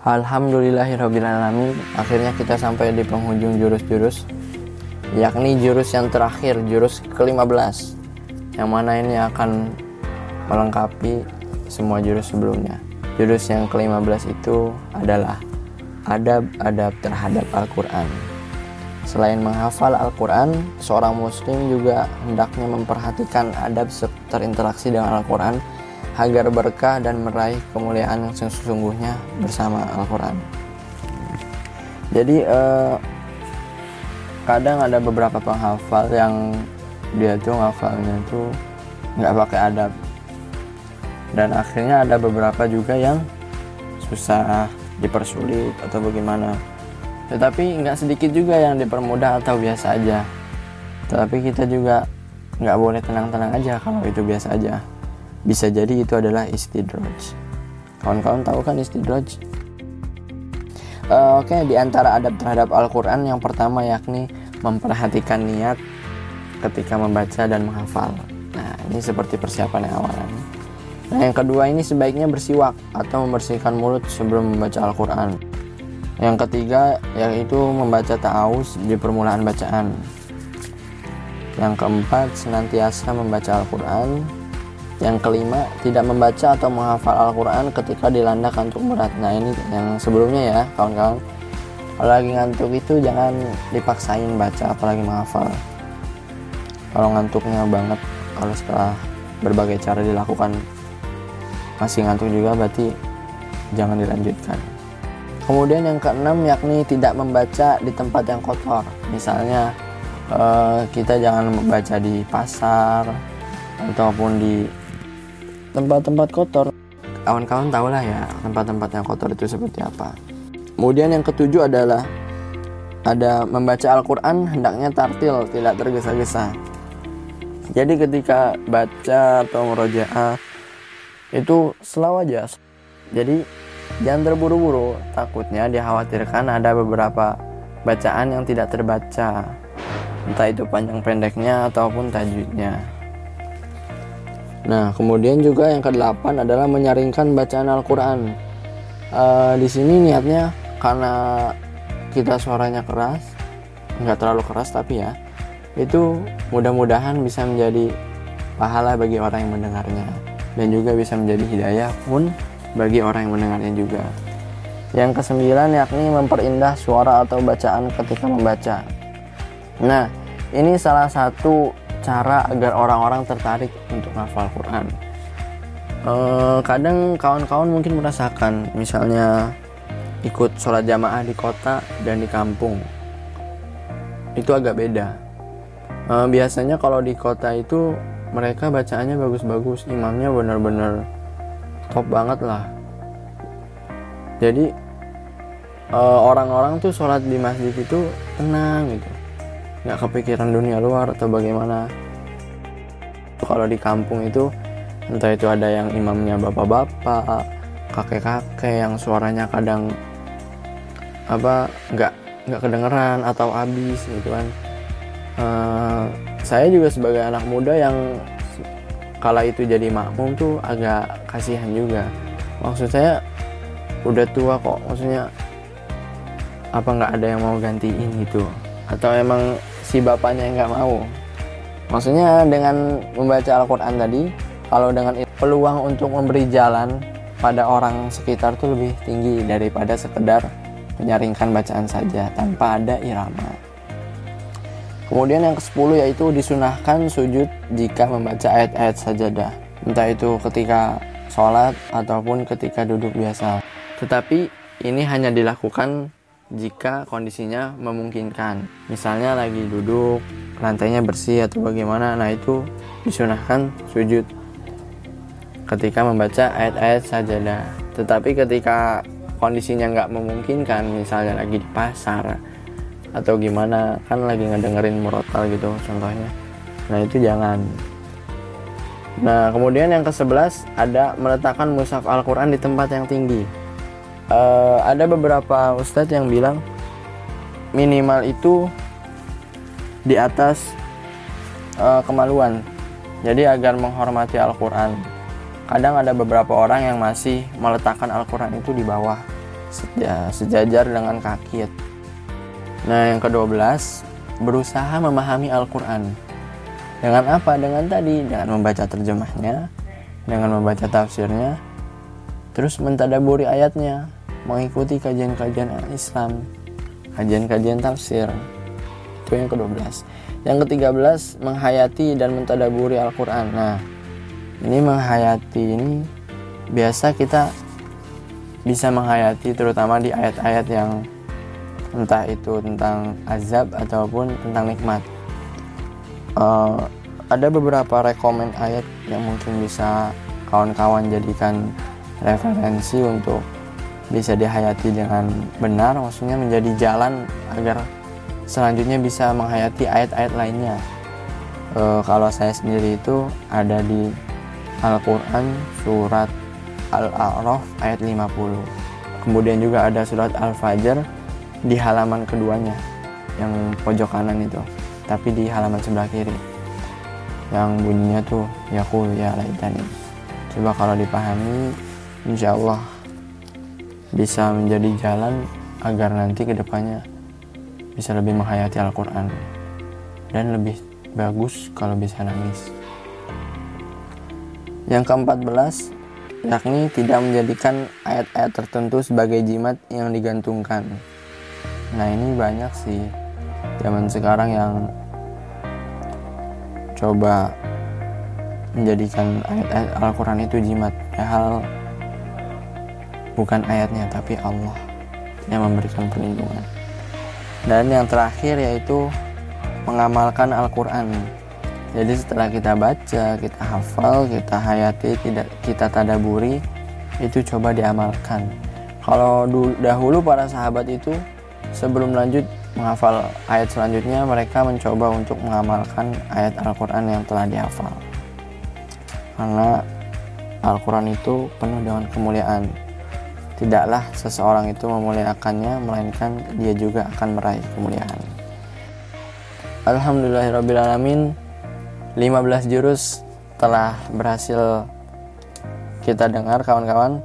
Alhamdulillahirrahmanirrahim Akhirnya kita sampai di penghujung jurus-jurus Yakni jurus yang terakhir, jurus ke-15 Yang mana ini akan melengkapi semua jurus sebelumnya. Jurus yang ke-15 itu adalah Adab-adab terhadap Al-Quran. Selain menghafal Al-Quran, seorang muslim juga hendaknya memperhatikan adab terinteraksi dengan Al-Quran agar berkah dan meraih kemuliaan yang sesungguhnya bersama Al-Quran. Jadi eh, kadang ada beberapa penghafal yang dia tuh ngafalnya tuh nggak pakai adab. Dan akhirnya ada beberapa juga yang susah dipersulit atau bagaimana. Tetapi nggak sedikit juga yang dipermudah atau biasa aja. Tetapi kita juga nggak boleh tenang-tenang aja kalau itu biasa aja bisa jadi itu adalah istidraj kawan-kawan tahu kan istidraj uh, oke okay, di antara adab terhadap Al-Quran yang pertama yakni memperhatikan niat ketika membaca dan menghafal. Nah ini seperti persiapan yang awal. Nah yang kedua ini sebaiknya bersiwak atau membersihkan mulut sebelum membaca Al-Quran. Yang ketiga yaitu membaca ta'awuz di permulaan bacaan. Yang keempat senantiasa membaca Al-Quran. Yang kelima tidak membaca atau menghafal Al-Quran ketika dilanda kantuk berat. Nah ini yang sebelumnya ya kawan-kawan. Kalau lagi ngantuk itu jangan dipaksain baca apalagi menghafal. Kalau ngantuknya banget, kalau setelah berbagai cara dilakukan masih ngantuk juga berarti jangan dilanjutkan. Kemudian yang keenam yakni tidak membaca di tempat yang kotor. Misalnya uh, kita jangan membaca di pasar ataupun di tempat-tempat kotor. Kawan-kawan tahu lah ya tempat-tempat yang kotor itu seperti apa. Kemudian yang ketujuh adalah ada membaca Al-Quran hendaknya tartil, tidak tergesa-gesa. Jadi ketika baca atau merojaah itu slow aja. Jadi Jangan terburu-buru, takutnya dikhawatirkan ada beberapa bacaan yang tidak terbaca, entah itu panjang pendeknya ataupun tajwidnya. Nah, kemudian juga yang kedelapan adalah menyaringkan bacaan Al-Quran. Uh, di sini niatnya karena kita suaranya keras, nggak terlalu keras tapi ya, itu mudah-mudahan bisa menjadi pahala bagi orang yang mendengarnya dan juga bisa menjadi hidayah pun bagi orang yang mendengarnya juga. Yang kesembilan yakni memperindah suara atau bacaan ketika membaca. Nah, ini salah satu cara agar orang-orang tertarik untuk hafal Quran. E, kadang kawan-kawan mungkin merasakan, misalnya ikut sholat jamaah di kota dan di kampung, itu agak beda. E, biasanya kalau di kota itu mereka bacaannya bagus-bagus, imamnya benar-benar top banget lah jadi eh, orang-orang uh, tuh sholat di masjid itu tenang gitu nggak kepikiran dunia luar atau bagaimana. Kalau di kampung itu entah itu ada yang imamnya bapak-bapak kakek-kakek yang suaranya kadang apa nggak nggak kedengeran atau habis gitu kan. Uh, saya juga sebagai anak muda yang kala itu jadi makmum tuh agak kasihan juga. Maksud saya udah tua kok maksudnya apa nggak ada yang mau gantiin gitu? Atau emang si bapaknya nggak mau maksudnya dengan membaca Al-Quran tadi kalau dengan peluang untuk memberi jalan pada orang sekitar tuh lebih tinggi daripada sekedar menyaringkan bacaan saja tanpa ada irama Kemudian yang ke-10 yaitu disunahkan sujud jika membaca ayat-ayat sajadah. Entah itu ketika sholat ataupun ketika duduk biasa. Tetapi ini hanya dilakukan jika kondisinya memungkinkan. Misalnya lagi duduk, lantainya bersih atau bagaimana, nah itu disunahkan sujud ketika membaca ayat-ayat sajadah. Tetapi ketika kondisinya nggak memungkinkan, misalnya lagi di pasar, atau gimana kan lagi ngedengerin murotal gitu contohnya nah itu jangan nah kemudian yang ke sebelas ada meletakkan mushaf Al-Quran di tempat yang tinggi uh, ada beberapa ustadz yang bilang minimal itu di atas uh, kemaluan. Jadi agar menghormati Al-Quran. Kadang ada beberapa orang yang masih meletakkan Al-Quran itu di bawah sejajar dengan kaki. Nah yang ke-12 berusaha memahami Al-Quran. Dengan apa? dengan tadi dengan membaca terjemahnya dengan membaca tafsirnya terus mentadaburi ayatnya mengikuti kajian-kajian Islam kajian-kajian tafsir. Itu yang ke-12. Yang ke-13 menghayati dan mentadaburi Al-Quran. Nah ini menghayati ini biasa kita bisa menghayati terutama di ayat-ayat yang entah itu tentang azab ataupun tentang nikmat. Uh, ada beberapa rekomend ayat yang mungkin bisa kawan-kawan jadikan referensi untuk bisa dihayati dengan benar maksudnya menjadi jalan agar selanjutnya bisa menghayati ayat-ayat lainnya. E, kalau saya sendiri itu ada di Al-Quran surat Al-A'raf ayat 50 kemudian juga ada surat Al-Fajr di halaman keduanya yang pojok kanan itu tapi di halaman sebelah kiri yang bunyinya tuh yakul ya laitani. Coba kalau dipahami insya Allah bisa menjadi jalan agar nanti ke depannya bisa lebih menghayati Al-Quran dan lebih bagus kalau bisa nangis yang keempat belas yakni tidak menjadikan ayat-ayat tertentu sebagai jimat yang digantungkan. Nah ini banyak sih zaman sekarang yang coba menjadikan ayat-ayat Al-Quran itu jimat. hal bukan ayatnya tapi Allah yang memberikan perlindungan. Dan yang terakhir yaitu mengamalkan Al-Quran. Jadi setelah kita baca kita hafal kita hayati tidak kita tadaburi itu coba diamalkan. Kalau dahulu para sahabat itu sebelum lanjut menghafal ayat selanjutnya mereka mencoba untuk mengamalkan ayat Al-Quran yang telah dihafal. Karena Al-Quran itu penuh dengan kemuliaan tidaklah seseorang itu memuliakannya melainkan dia juga akan meraih kemuliaan. Alhamdulillahirrahmanirrahim 15 jurus telah berhasil kita dengar kawan-kawan.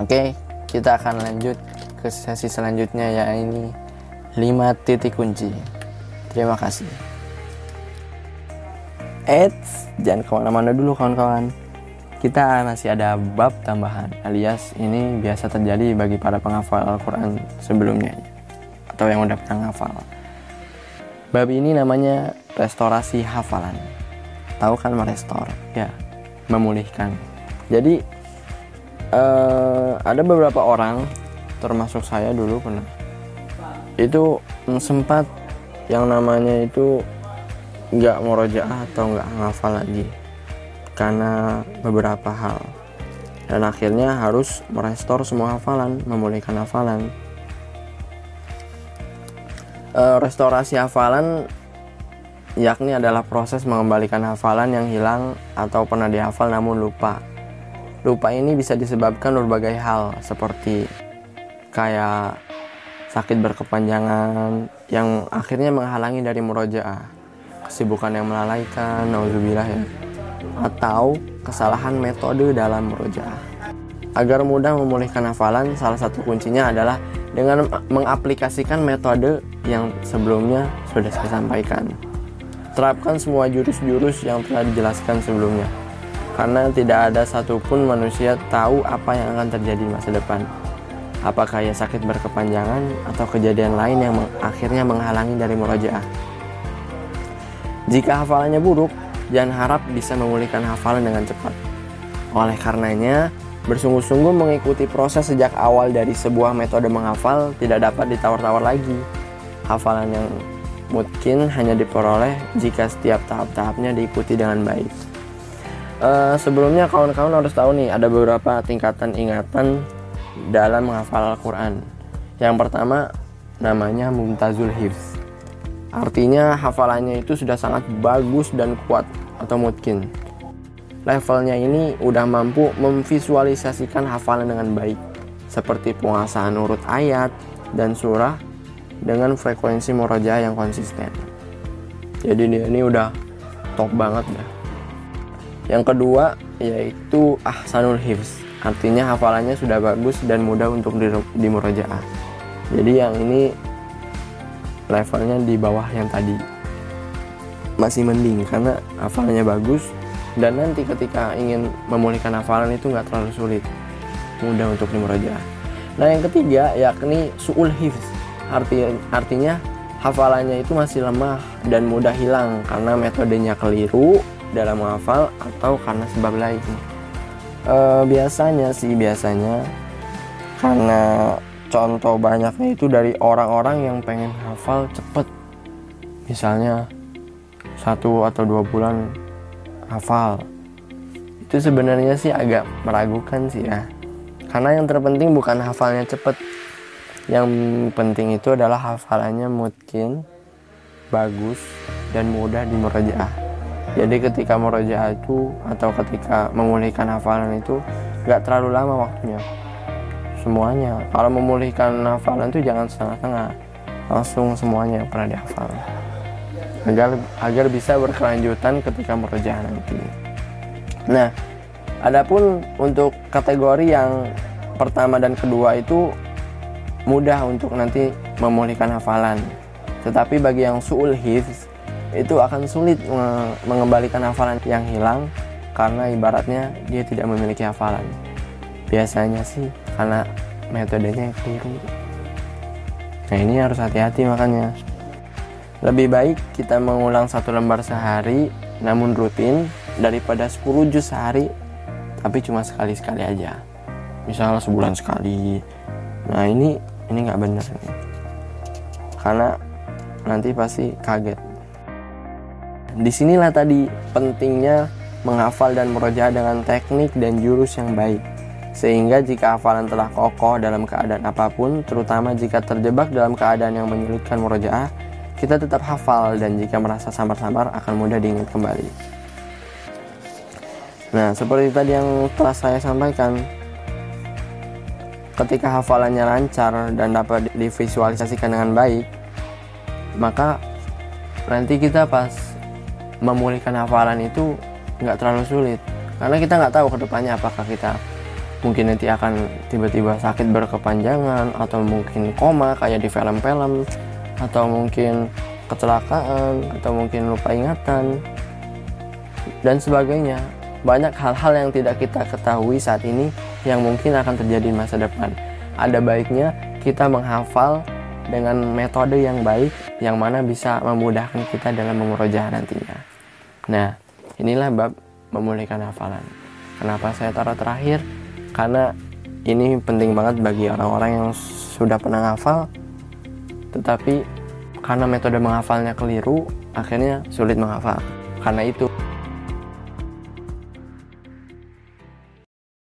Oke kita akan lanjut ke sesi selanjutnya ya ini 5 titik kunci. Terima kasih. Eits, jangan ke mana-mana dulu kawan-kawan kita masih ada bab tambahan alias ini biasa terjadi bagi para penghafal Al-Quran sebelumnya atau yang udah pernah ngafal bab ini namanya restorasi hafalan. Tahu kan merestor? Ya, memulihkan. Jadi uh, ada beberapa orang, termasuk saya dulu pernah, itu sempat yang namanya itu nggak murojaah atau nggak ngafal lagi karena beberapa hal. Dan akhirnya harus merestor semua hafalan memulihkan hafalan. E, restorasi hafalan yakni adalah proses mengembalikan hafalan yang hilang atau pernah dihafal namun lupa. Lupa ini bisa disebabkan berbagai hal seperti kayak sakit berkepanjangan yang akhirnya menghalangi dari murojaah, kesibukan yang melalaikan, nauzubillah ya, atau kesalahan metode dalam murojaah. Agar mudah memulihkan hafalan, salah satu kuncinya adalah dengan mengaplikasikan metode yang sebelumnya sudah saya sampaikan. Terapkan semua jurus-jurus yang telah dijelaskan sebelumnya, karena tidak ada satupun manusia tahu apa yang akan terjadi di masa depan. Apakah ia sakit berkepanjangan atau kejadian lain yang akhirnya menghalangi dari murojaah. Jika hafalannya buruk, jangan harap bisa memulihkan hafalan dengan cepat. Oleh karenanya, bersungguh-sungguh mengikuti proses sejak awal dari sebuah metode menghafal tidak dapat ditawar-tawar lagi. Hafalan yang mungkin hanya diperoleh jika setiap tahap-tahapnya diikuti dengan baik. Uh, sebelumnya kawan-kawan harus tahu nih ada beberapa tingkatan ingatan dalam menghafal Al-Quran. Yang pertama namanya Mumtazul Hifz. Artinya hafalannya itu sudah sangat bagus dan kuat atau mungkin. Levelnya ini udah mampu memvisualisasikan hafalan dengan baik. Seperti penguasaan urut ayat dan surah dengan frekuensi murajaah yang konsisten. Jadi dia ini udah top banget ya. Yang kedua yaitu ahsanul hifz artinya hafalannya sudah bagus dan mudah untuk di, di jadi yang ini levelnya di bawah yang tadi. Masih mending karena hafalannya bagus dan nanti ketika ingin memulihkan hafalan itu nggak terlalu sulit. Mudah untuk di murojaah nah yang ketiga yakni suul hifz. Arti artinya hafalannya itu masih lemah dan mudah hilang karena metodenya keliru dalam menghafal atau karena sebab lain. E, biasanya sih biasanya karena contoh banyaknya itu dari orang-orang yang pengen hafal cepet. Misalnya satu atau dua bulan hafal. Itu sebenarnya sih agak meragukan sih ya. Karena yang terpenting bukan hafalnya cepet, yang penting itu adalah hafalannya mungkin bagus dan mudah di murojaah jadi ketika murojaah itu atau ketika memulihkan hafalan itu gak terlalu lama waktunya semuanya kalau memulihkan hafalan itu jangan setengah-setengah langsung semuanya pernah dihafal agar agar bisa berkelanjutan ketika murojaah nanti nah adapun untuk kategori yang pertama dan kedua itu mudah untuk nanti memulihkan hafalan. Tetapi bagi yang suul hifz itu akan sulit mengembalikan hafalan yang hilang karena ibaratnya dia tidak memiliki hafalan. Biasanya sih karena metodenya yang keliru. Nah ini harus hati-hati makanya. Lebih baik kita mengulang satu lembar sehari namun rutin daripada 10 juz sehari tapi cuma sekali-sekali aja. Misalnya sebulan sekali. Nah ini ini nggak benar karena nanti pasti kaget di sinilah tadi pentingnya menghafal dan merojaah dengan teknik dan jurus yang baik sehingga jika hafalan telah kokoh dalam keadaan apa pun terutama jika terjebak dalam keadaan yang menyulitkan murojaah kita tetap hafal dan jika merasa samar-samar akan mudah diingat kembali. Nah seperti tadi yang telah saya sampaikan ketika hafalannya lancar dan dapat divisualisasikan dengan baik maka nanti kita pas memulihkan hafalan itu nggak terlalu sulit. Karena kita nggak tahu ke depannya apakah kita mungkin nanti akan tiba-tiba sakit berkepanjangan atau mungkin koma kayak di film-film atau mungkin kecelakaan atau mungkin lupa ingatan dan sebagainya banyak hal-hal yang tidak kita ketahui saat ini yang mungkin akan terjadi di masa depan. Ada baiknya kita menghafal dengan metode yang baik yang mana bisa memudahkan kita dalam mengurojaah nantinya. Nah, inilah bab memulihkan hafalan. Kenapa saya taruh terakhir? Karena ini penting banget bagi orang-orang yang sudah pernah hafal tetapi karena metode menghafalnya keliru akhirnya sulit menghafal. Karena itu